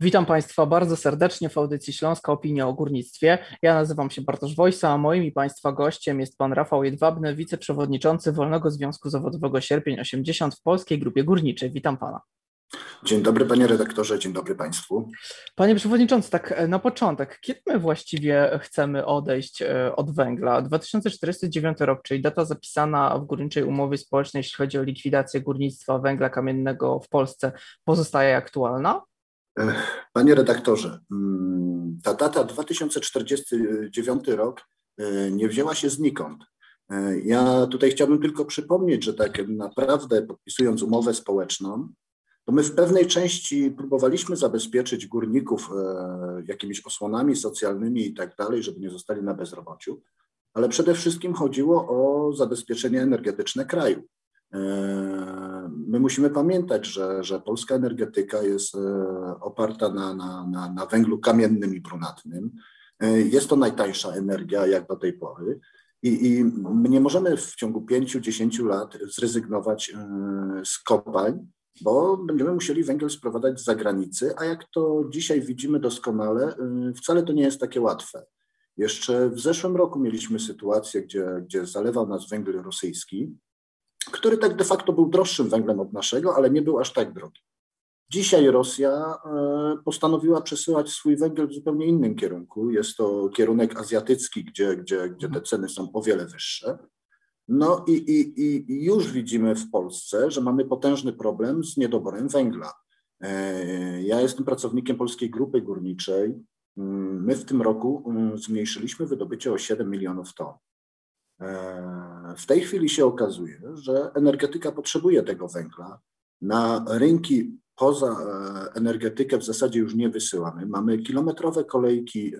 Witam Państwa bardzo serdecznie w audycji Śląska Opinia o Górnictwie. Ja nazywam się Bartosz Wojsa, a moim i Państwa gościem jest Pan Rafał Jedwabny, wiceprzewodniczący Wolnego Związku Zawodowego Sierpień 80 w Polskiej Grupie Górniczej. Witam Pana. Dzień dobry panie redaktorze, dzień dobry państwu. Panie przewodniczący, tak e, na początek, kiedy my właściwie chcemy odejść e, od węgla? 2049 rok, czyli data zapisana w górniczej umowie społecznej, jeśli chodzi o likwidację górnictwa węgla kamiennego w Polsce, pozostaje aktualna? Panie redaktorze, mm, ta data 2049 rok e, nie wzięła się znikąd. Ja tutaj chciałbym tylko przypomnieć, że tak naprawdę podpisując umowę społeczną, to my w pewnej części próbowaliśmy zabezpieczyć górników e, jakimiś osłonami socjalnymi i tak dalej, żeby nie zostali na bezrobociu, ale przede wszystkim chodziło o zabezpieczenie energetyczne kraju. E, my musimy pamiętać, że, że polska energetyka jest e, oparta na, na, na, na węglu kamiennym i brunatnym. Jest to najtańsza energia jak do tej pory. I, I, my nie możemy w ciągu 5-10 lat zrezygnować z kopalń, bo będziemy musieli węgiel sprowadzać z zagranicy, a jak to dzisiaj widzimy doskonale, wcale to nie jest takie łatwe. Jeszcze w zeszłym roku mieliśmy sytuację, gdzie, gdzie zalewał nas węgiel rosyjski, który tak de facto był droższym węglem od naszego, ale nie był aż tak drogi. Dzisiaj Rosja y, postanowiła przesyłać swój węgiel w zupełnie innym kierunku. Jest to kierunek azjatycki, gdzie, gdzie, gdzie te ceny są o wiele wyższe. No i, i, i już widzimy w Polsce, że mamy potężny problem z niedoborem węgla. E, ja jestem pracownikiem Polskiej Grupy Górniczej. Mm, my w tym roku mm, zmniejszyliśmy wydobycie o 7 milionów ton. E, w tej chwili się okazuje, że energetyka potrzebuje tego węgla. Na rynki poza e, energetykę w zasadzie już nie wysyłamy. Mamy kilometrowe kolejki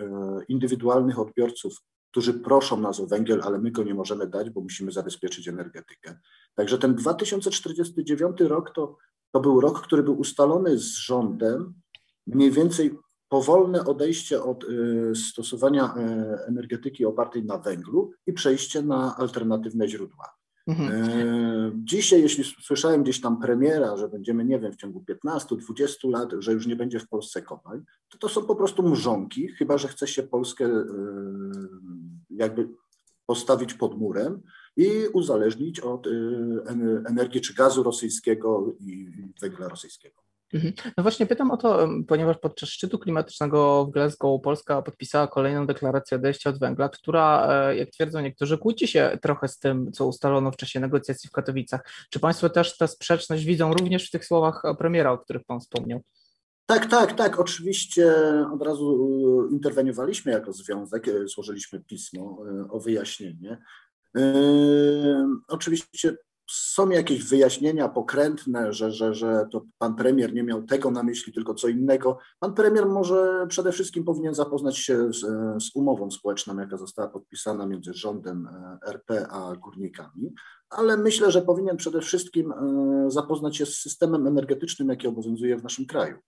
indywidualnych odbiorców którzy proszą nas o węgiel, ale my go nie możemy dać, bo musimy zabezpieczyć energetykę. Także ten 2049 rok to, to był rok, który był ustalony z rządem, mniej więcej powolne odejście od y, stosowania y, energetyki opartej na węglu i przejście na alternatywne źródła. Mhm. E, dzisiaj, jeśli słyszałem gdzieś tam premiera, że będziemy, nie wiem, w ciągu 15-20 lat, że już nie będzie w Polsce kopalń, to to są po prostu mrzonki, chyba że chce się Polskę jakby postawić pod murem i uzależnić od energii czy gazu rosyjskiego i węgla rosyjskiego. Mhm. No właśnie pytam o to, ponieważ podczas szczytu klimatycznego w Glasgow Polska podpisała kolejną deklarację odejścia od węgla, która, e, jak twierdzą niektórzy, kłóci się trochę z tym, co ustalono w czasie negocjacji w Katowicach. Czy Państwo też tę sprzeczność widzą również w tych słowach premiera, o których Pan wspomniał? Tak, tak, tak. Oczywiście od razu e, interweniowaliśmy jako związek, e, złożyliśmy pismo o wyjaśnienie. Oczywiście są jakieś wyjaśnienia pokrętne, że, że, że to pan premier nie miał tego na myśli, tylko co innego. Pan premier może przede wszystkim powinien zapoznać się z, z umową społeczną, jaka została podpisana między rządem e, RP a górnikami, ale myślę, że powinien przede wszystkim e, zapoznać się z systemem energetycznym, jaki obowiązuje w naszym kraju.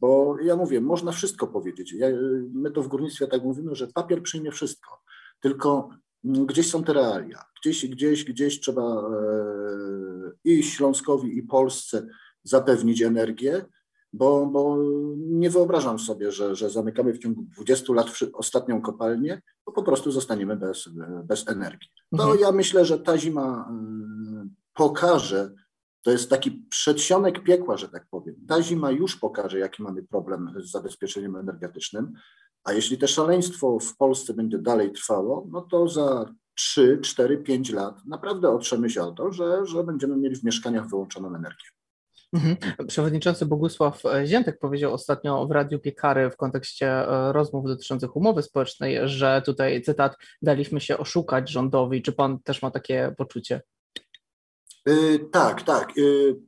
Bo ja mówię, można wszystko powiedzieć. Ja, my to w górnictwie tak mówimy, że papier przyjmie wszystko. Tylko gdzieś są te realia. Gdzieś, gdzieś, gdzieś trzeba e, i Śląskowi, i Polsce zapewnić energię, bo, bo nie wyobrażam sobie, że, że zamykamy w ciągu 20 lat ostatnią kopalnię, bo po prostu zostaniemy bez, bez energii. To mhm. ja myślę, że ta zima e, pokaże, to jest taki przedsionek piekła, że tak powiem. Ta zima już pokaże, jaki mamy problem z zabezpieczeniem energetycznym. A jeśli to szaleństwo w Polsce będzie dalej trwało, no to za 3, 4, 5 lat naprawdę otrzemy się o to, że, że będziemy mieli w mieszkaniach wyłączoną energię. Mhm. Przewodniczący Bogusław Ziętek powiedział ostatnio w Radiu Piekary w kontekście e, rozmów dotyczących umowy społecznej, że tutaj, cytat, daliśmy się oszukać rządowi. Czy pan też ma takie poczucie? Yy, tak, tak. Yy,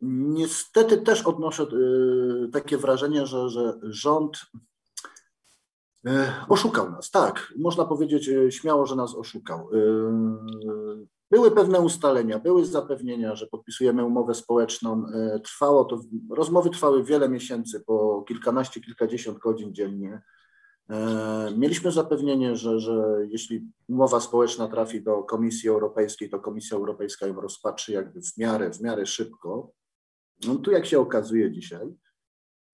niestety też odnoszę yy, takie wrażenie, że, że rząd oszukał nas, tak. Można powiedzieć e, śmiało, że nas oszukał. E, były pewne ustalenia, były zapewnienia, że podpisujemy umowę społeczną. Trwało to, rozmowy trwały wiele miesięcy, po kilkanaście, kilkadziesiąt godzin dziennie. Mieliśmy zapewnienie, że, że jeśli umowa społeczna trafi do Komisji Europejskiej, to Komisja Europejska ją rozpatrzy jakby w miarę, w miarę szybko. No tu jak się okazuje dzisiaj,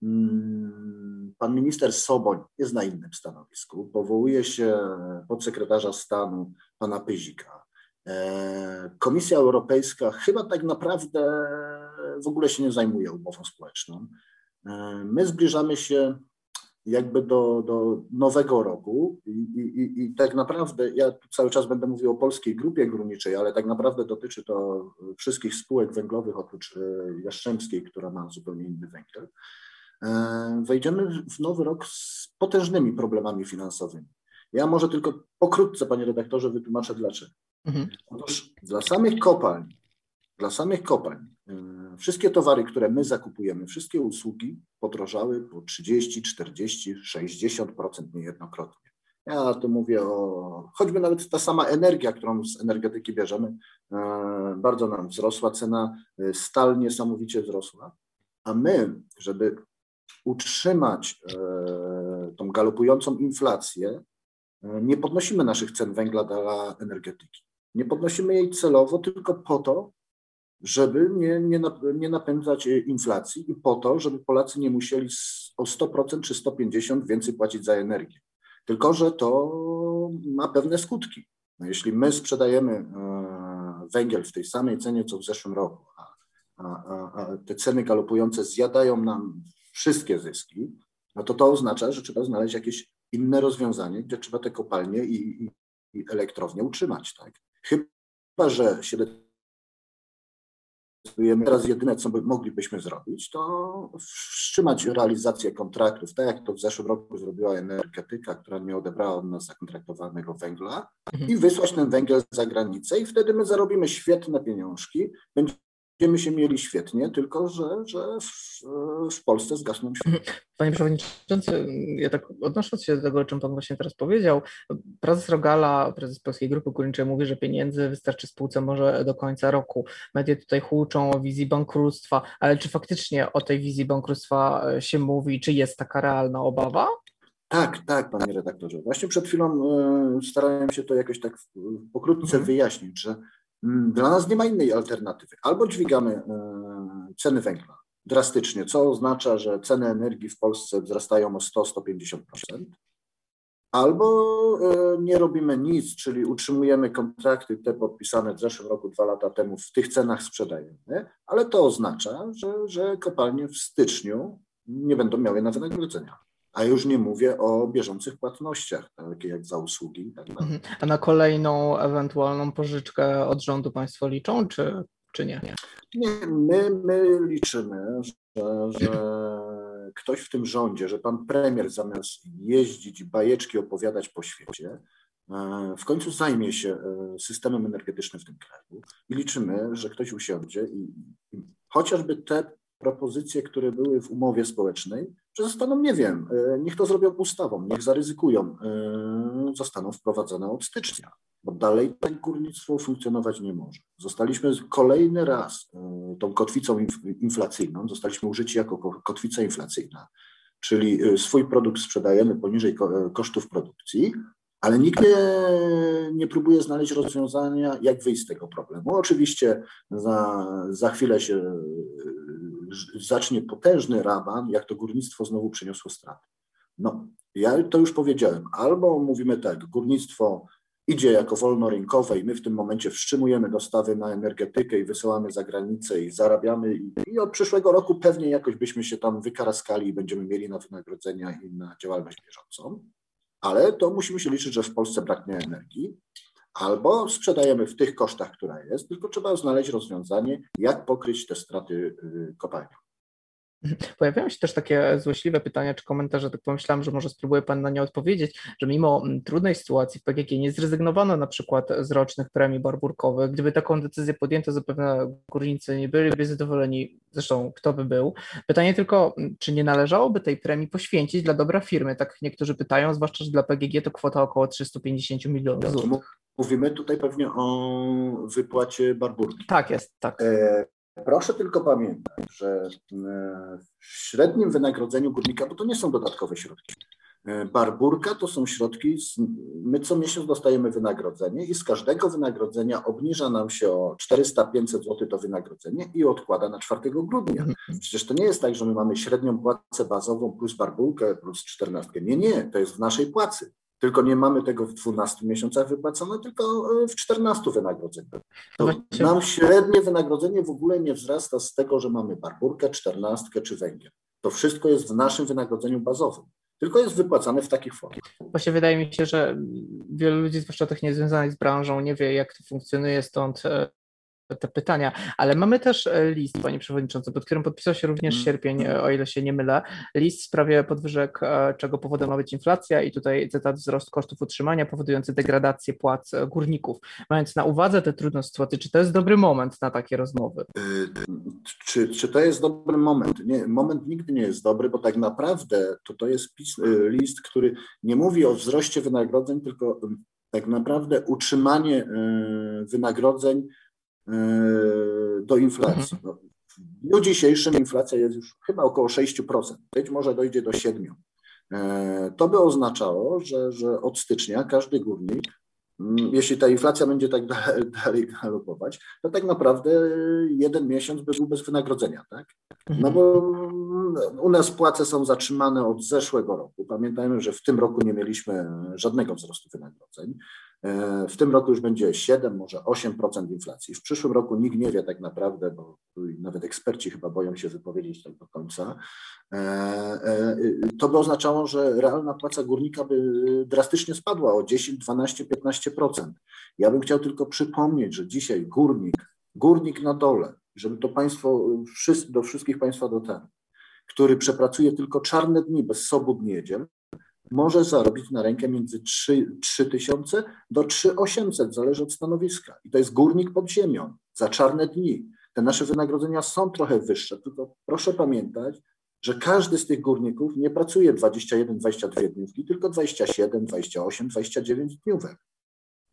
mm, pan minister Soboń jest na innym stanowisku. Powołuje się podsekretarza stanu pana Pyzika. E, Komisja Europejska chyba tak naprawdę w ogóle się nie zajmuje umową społeczną. E, my zbliżamy się jakby do, do nowego roku I, i, i tak naprawdę ja cały czas będę mówił o polskiej grupie górniczej, ale tak naprawdę dotyczy to wszystkich spółek węglowych oprócz e, Jastrzębskiej, która ma zupełnie inny węgiel. E, wejdziemy w nowy rok z potężnymi problemami finansowymi. Ja może tylko pokrótce, panie redaktorze, wytłumaczę dlaczego. Mhm. Otóż dla samych kopalń, dla samych kopalń Wszystkie towary, które my zakupujemy, wszystkie usługi podrożały po 30, 40, 60% niejednokrotnie. Ja tu mówię o, choćby nawet ta sama energia, którą z energetyki bierzemy, e, bardzo nam wzrosła cena, e, stal niesamowicie wzrosła, a my, żeby utrzymać e, tą galopującą inflację, nie podnosimy naszych cen węgla dla energetyki. Nie podnosimy jej celowo tylko po to, żeby nie, nie, nie napędzać inflacji i po to, żeby Polacy nie musieli o 100% czy 150% więcej płacić za energię. Tylko, że to ma pewne skutki. No jeśli my sprzedajemy e, węgiel w tej samej cenie, co w zeszłym roku, a, a, a te ceny galopujące zjadają nam wszystkie zyski, no to to oznacza, że trzeba znaleźć jakieś inne rozwiązanie, gdzie trzeba te kopalnie i, i, i elektrownie utrzymać. Tak? Chyba, że się Teraz jedyne, co by moglibyśmy zrobić, to wstrzymać realizację kontraktów, tak jak to w zeszłym roku zrobiła energetyka, która nie odebrała od nas zakontraktowanego węgla mhm. i wysłać ten węgiel za granicę i wtedy my zarobimy świetne pieniążki, będziemy się mieli świetnie, tylko że, że w, w Polsce zgasną światło. Mhm. Panie Przewodniczący, ja tak odnosząc się do tego, o czym Pan właśnie teraz powiedział, prezes Rogala, prezes Polskiej Grupy Górniczej mówi, że pieniędzy wystarczy spółce może do końca roku. Media tutaj huczą o wizji bankructwa, ale czy faktycznie o tej wizji bankructwa się mówi, czy jest taka realna obawa? Tak, tak, panie redaktorze. Właśnie przed chwilą e, starałem się to jakoś tak pokrótce mhm. wyjaśnić, że dla nas nie ma innej alternatywy. Albo dźwigamy e, ceny węgla, drastycznie, co oznacza, że ceny energii w Polsce wzrastają o 100-150%. Albo e, nie robimy nic, czyli utrzymujemy kontrakty te podpisane w zeszłym roku, dwa lata temu, w tych cenach sprzedajemy, ale to oznacza, że, że kopalnie w styczniu nie będą miały na wynagrodzenia. A już nie mówię o bieżących płatnościach, takie jak za usługi. Tak mhm. A na kolejną ewentualną pożyczkę od rządu Państwo liczą, czy czy nie? Nie, my, my liczymy, że, że ktoś w tym rządzie, że pan premier zamiast jeździć bajeczki opowiadać po świecie, e, w końcu zajmie się e, systemem energetycznym w tym kraju i liczymy, że ktoś usiądzie i, i chociażby te propozycje, które były w umowie społecznej, że zostaną, nie wiem, e, niech to zrobią ustawą, niech zaryzykują, zostaną wprowadzone od stycznia bo dalej tak górnictwo funkcjonować nie może. Zostaliśmy kolejny raz e, tą kotwicą inflacyjną, zostaliśmy użyci jako kotwica inflacyjna, czyli e, swój produkt sprzedajemy poniżej e, kosztów produkcji, ale nikt nie, nie próbuje znaleźć rozwiązania, jak wyjść z tego problemu. Oczywiście za, za chwilę się zacznie potężny raban, jak to górnictwo znowu przyniosło straty. No, ja to już powiedziałem. Albo mówimy tak, górnictwo idzie jako wolnorynkowe i my w tym momencie wstrzymujemy dostawy na energetykę i wysyłamy za granicę i zarabiamy i, i od przyszłego roku pewnie jakoś byśmy się tam wykaraskali i będziemy mieli na wynagrodzenia i na działalność bieżącą, ale to musimy się liczyć, że w Polsce braknie energii, albo sprzedajemy w tych kosztach, która jest, tylko trzeba znaleźć rozwiązanie, jak pokryć te straty y, kopalni. Pojawiają się też takie złośliwe pytania czy komentarze, tak pomyślałem, że może spróbuję Pan na nie odpowiedzieć, że mimo mm, trudnej sytuacji w PGG nie zrezygnowano na przykład z rocznych premii barburkowych. Gdyby taką decyzję podjęto, zapewne górnicy nie byliby zadowoleni, zresztą kto by był. Pytanie tylko, mm, czy nie należałoby tej premii poświęcić dla dobra firmy? Tak niektórzy pytają, zwłaszcza, że dla PGG to kwota około 350 milionów złotych. Mówimy tutaj pewnie o wypłacie barburki. Tak jest, tak. E Proszę tylko pamiętać, że e, w średnim wynagrodzeniu górnika, bo to nie są dodatkowe środki, E, barburka to są środki, my co miesiąc dostajemy wynagrodzenie i z każdego wynagrodzenia obniża nam się o 400-500 zł to wynagrodzenie i odkłada na 4 grudnia. Przecież to nie jest tak, że my mamy średnią płacę bazową plus barburkę plus 14. Nie, nie, to jest w naszej płacy. Tylko nie mamy tego w 12 miesiącach wypłacone, tylko e, w 14 wynagrodzeniach. nam średnie wynagrodzenie w ogóle nie wzrasta z tego, że mamy barburkę, 14 czy węgiel. To wszystko jest w naszym wynagrodzeniu bazowym tylko jest wypłacane w takich formach. Właśnie wydaje mi się, że wielu ludzi, zwłaszcza tych niezwiązanych z branżą, nie wie, jak to funkcjonuje, stąd e, te pytania, ale mamy też e, list, Panie Przewodniczący, pod którym podpisał się również mm. sierpień, e, o ile się nie mylę. List w sprawie podwyżek, e, czego powodem ma być inflacja i tutaj cytat wzrost kosztów utrzymania powodujący degradację płac górników. Mając na uwadze te trudne sytuacje, czy to jest dobry moment na takie rozmowy? Czy, czy to jest dobry moment? Nie, moment nigdy nie jest dobry, bo tak naprawdę to, to jest pis, list, który nie mówi o wzroście wynagrodzeń, tylko tak naprawdę utrzymanie wynagrodzeń do inflacji. Mhm. No, w dniu dzisiejszym inflacja jest już chyba około 6%, być może dojdzie do 7%. E, to by oznaczało, że, że od stycznia każdy górnik, mm, jeśli ta inflacja będzie tak dalej galopować, to tak naprawdę jeden miesiąc by był bez wynagrodzenia, tak? No bo mm, u nas płace są zatrzymane od zeszłego roku. Pamiętajmy, że w tym roku nie mieliśmy żadnego wzrostu wynagrodzeń. E, w tym roku już będzie 7, może 8% inflacji. W przyszłym roku nikt nie wie tak naprawdę, bo nawet eksperci chyba boją się wypowiedzieć tak do końca. E, e, to by oznaczało, że realna płaca górnika by drastycznie spadła o 10, 12, 15%. Ja bym chciał tylko przypomnieć, że dzisiaj górnik, górnik na dole, żeby to państwo, do wszystkich państwa dotarło, który przepracuje tylko czarne dni bez sobot niedziel, może zarobić na rękę między 3, 3 tysiące do 3800, zależy od stanowiska. I to jest górnik pod ziemią za czarne dni. Te nasze wynagrodzenia są trochę wyższe, tylko proszę pamiętać, że każdy z tych górników nie pracuje 21-22 dniówki, tylko 27, 28, 29 dniówek.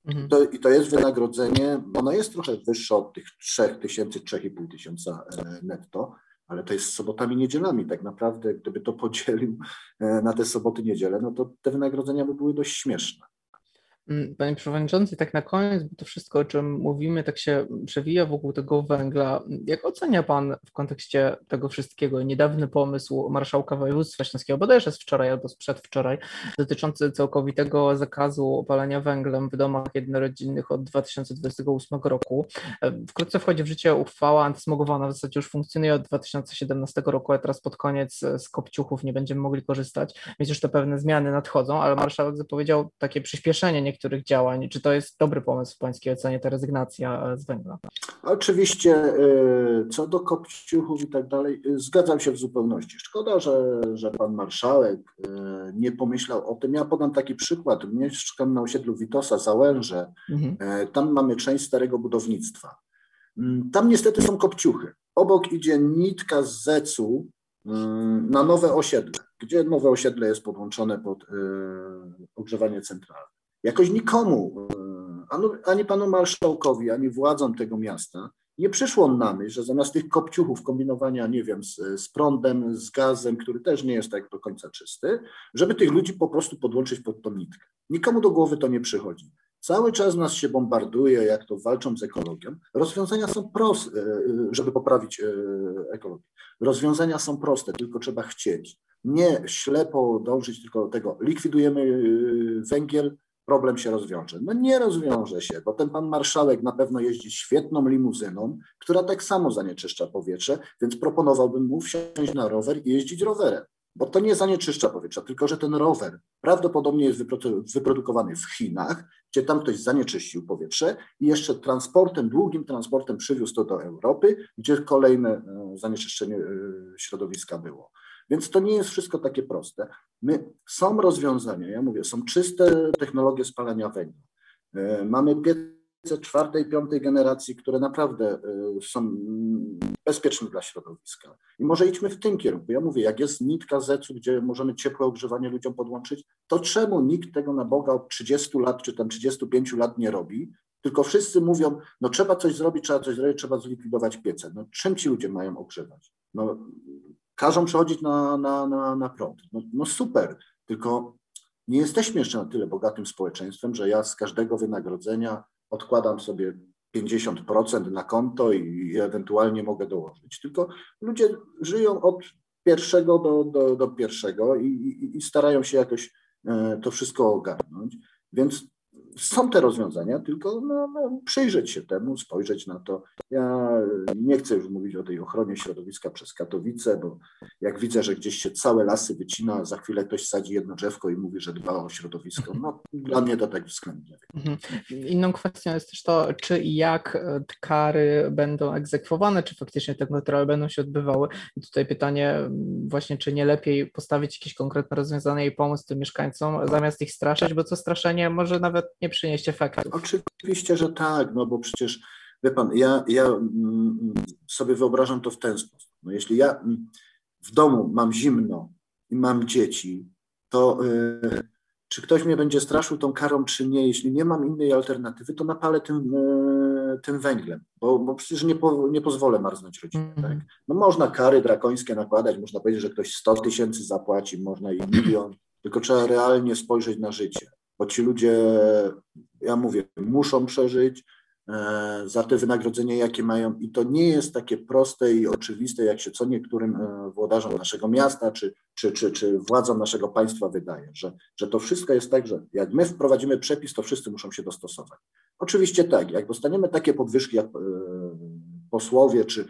Mhm. To, I to jest wynagrodzenie, ono jest trochę wyższe od tych 3000, 3500 tysiąca e, netto, ale to jest sobotami, niedzielami. Tak naprawdę, gdyby to podzielił e, na te soboty, niedzielę, no to te wynagrodzenia by były dość śmieszne. Mm, panie Przewodniczący, tak na koniec, bo to wszystko, o czym mówimy, tak się przewija wokół tego węgla. Jak ocenia Pan w kontekście tego wszystkiego niedawny pomysł marszałka województwa śląskiego, bodajże z wczoraj albo z przedwczoraj, dotyczący całkowitego zakazu palenia węglem w domach jednorodzinnych od 2028 roku. E, wkrótce wchodzi w życie uchwała antysmogowana, w zasadzie już funkcjonuje od 2017 roku, a teraz pod koniec z kopciuchów nie będziemy mogli korzystać, więc już te pewne zmiany nadchodzą, ale marszałek zapowiedział takie przyspieszenie niektórych działań. Czy to jest dobry pomysł w Pańskiej ocenie, ta rezygnacja e, z węgla? Oczywiście e, co do kopciuchów i tak dalej, e, zgadzam się w zupełności. Szkoda, że, że pan marszałek nie pomyślał o tym. Ja podam taki przykład. Mieszkam na osiedlu Witosa, Załęże. Mhm. Tam mamy część starego budownictwa. Mm, tam niestety są kopciuchy. Obok idzie nitka z zecu mm, na nowe osiedle, gdzie nowe osiedle jest podłączone pod ogrzewanie centralne. Jakoś nikomu, e, ani panu marszałkowi, ani władzom tego miasta nie przyszło na myśl, że zamiast tych kopciuchów kombinowania, nie wiem, z, z, prądem, z gazem, który też nie jest tak do końca czysty, żeby tych ludzi po prostu podłączyć pod tą nitkę. Nikomu do głowy to nie przychodzi. Cały czas nas się bombarduje, jak to walczą z ekologią. Rozwiązania są proste, e, żeby poprawić e, ekologię. Rozwiązania są proste, tylko trzeba chcieć. Nie ślepo dążyć tylko do tego, likwidujemy węgiel, problem się rozwiąże. No nie rozwiąże się, bo ten pan marszałek na pewno jeździ świetną limuzyną, która tak samo zanieczyszcza powietrze, więc proponowałbym mu wsiąść na rower i jeździć rowerem. Bo to nie zanieczyszcza powietrza, tylko że ten rower prawdopodobnie jest wyprodukowany w Chinach, gdzie tam ktoś zanieczyścił powietrze i jeszcze transportem, długim transportem przywiózł to do Europy, gdzie kolejne e, zanieczyszczenie e, środowiska było. Więc to nie jest wszystko takie proste. My, są rozwiązania, ja mówię, są czyste technologie spalania węgla. E, mamy piece czwartej, piątej generacji, które naprawdę e, są bezpieczne dla środowiska. I może idźmy w tym kierunku. Ja mówię, jak jest nitka zecu, gdzie możemy ciepłe ogrzewanie ludziom podłączyć, to czemu nikt tego na Boga od 30 lat czy tam 35 lat nie robi? Tylko wszyscy mówią, no trzeba coś zrobić, trzeba coś zrobić, trzeba zlikwidować piece. No czym ci ludzie mają ogrzewać? No każą przechodzić na, na, na, na prąd. No, no super, tylko nie jesteśmy jeszcze na tyle bogatym społeczeństwem, że ja z każdego wynagrodzenia odkładam sobie 50% na konto i ewentualnie mogę dołożyć. Tylko ludzie żyją od pierwszego do, do, do pierwszego i, i, i starają się jakoś e, to wszystko ogarnąć. Więc są te rozwiązania, tylko no, no, przyjrzeć się temu, spojrzeć na to. Ja nie chcę już mówić o tej ochronie środowiska przez Katowice, bo jak widzę, że gdzieś się całe lasy wycina, za chwilę ktoś sadzi jedno drzewko i mówi, że dba o środowisko, no dla mnie to tak względnie. Mhm. Inną kwestią jest też to, czy i jak kary będą egzekwowane, czy faktycznie te kontrole będą się odbywały. I tutaj pytanie właśnie, czy nie lepiej postawić jakieś konkretne rozwiązanie i pomóc tym mieszkańcom, zamiast ich straszyć, bo to straszenie może nawet nie przynieść efektu. Oczywiście, że tak, no bo przecież, wie pan, ja, ja mm, sobie wyobrażam to w ten sposób. No jeśli ja mm, w domu mam zimno i mam dzieci, to yy, czy ktoś mnie będzie straszył tą karą, czy nie? Jeśli nie mam innej alternatywy, to napalę tym, yy, tym węglem, bo, bo przecież nie, po, nie pozwolę marznąć rodzinie. Mm. Tak? No można kary drakońskie nakładać, można powiedzieć, że ktoś 100 tysięcy zapłaci, można i milion, tylko trzeba realnie spojrzeć na życie bo ci ludzie, ja mówię, muszą przeżyć e, za te wynagrodzenie, jakie mają, i to nie jest takie proste i oczywiste, jak się co niektórym e, włodarzom naszego miasta czy, czy, czy, czy władzom naszego państwa wydaje, że, że to wszystko jest tak, że jak my wprowadzimy przepis, to wszyscy muszą się dostosować. Oczywiście tak, jak dostaniemy takie podwyżki jak e, posłowie czy,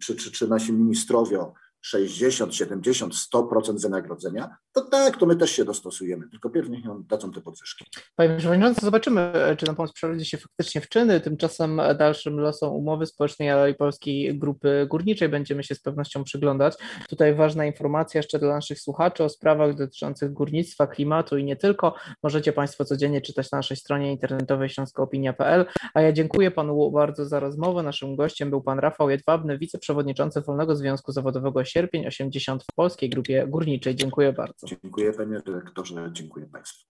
czy, czy, czy nasi ministrowie 60, 70, 100% wynagrodzenia, to tak, to my też się dostosujemy, tylko pierw niech nam dadzą te podwyżki. Panie Przewodniczący, zobaczymy, czy ten pomoc przerodzi się faktycznie w czyny. Tymczasem dalszym losom umowy społecznej Alei Polskiej Grupy Górniczej będziemy się z pewnością przyglądać. Tutaj ważna informacja jeszcze dla naszych słuchaczy o sprawach dotyczących górnictwa, klimatu i nie tylko. Możecie Państwo codziennie czytać na naszej stronie internetowej śląskoopinia.pl, a ja dziękuję Panu bardzo za rozmowę. Naszym gościem był Pan Rafał Jedwabny, wiceprzewodniczący Wolnego Związku Zawodowego sierpień 80 w polskiej grupie górniczej. Dziękuję bardzo. Dziękuję panie dyrektorze, dziękuję państwu.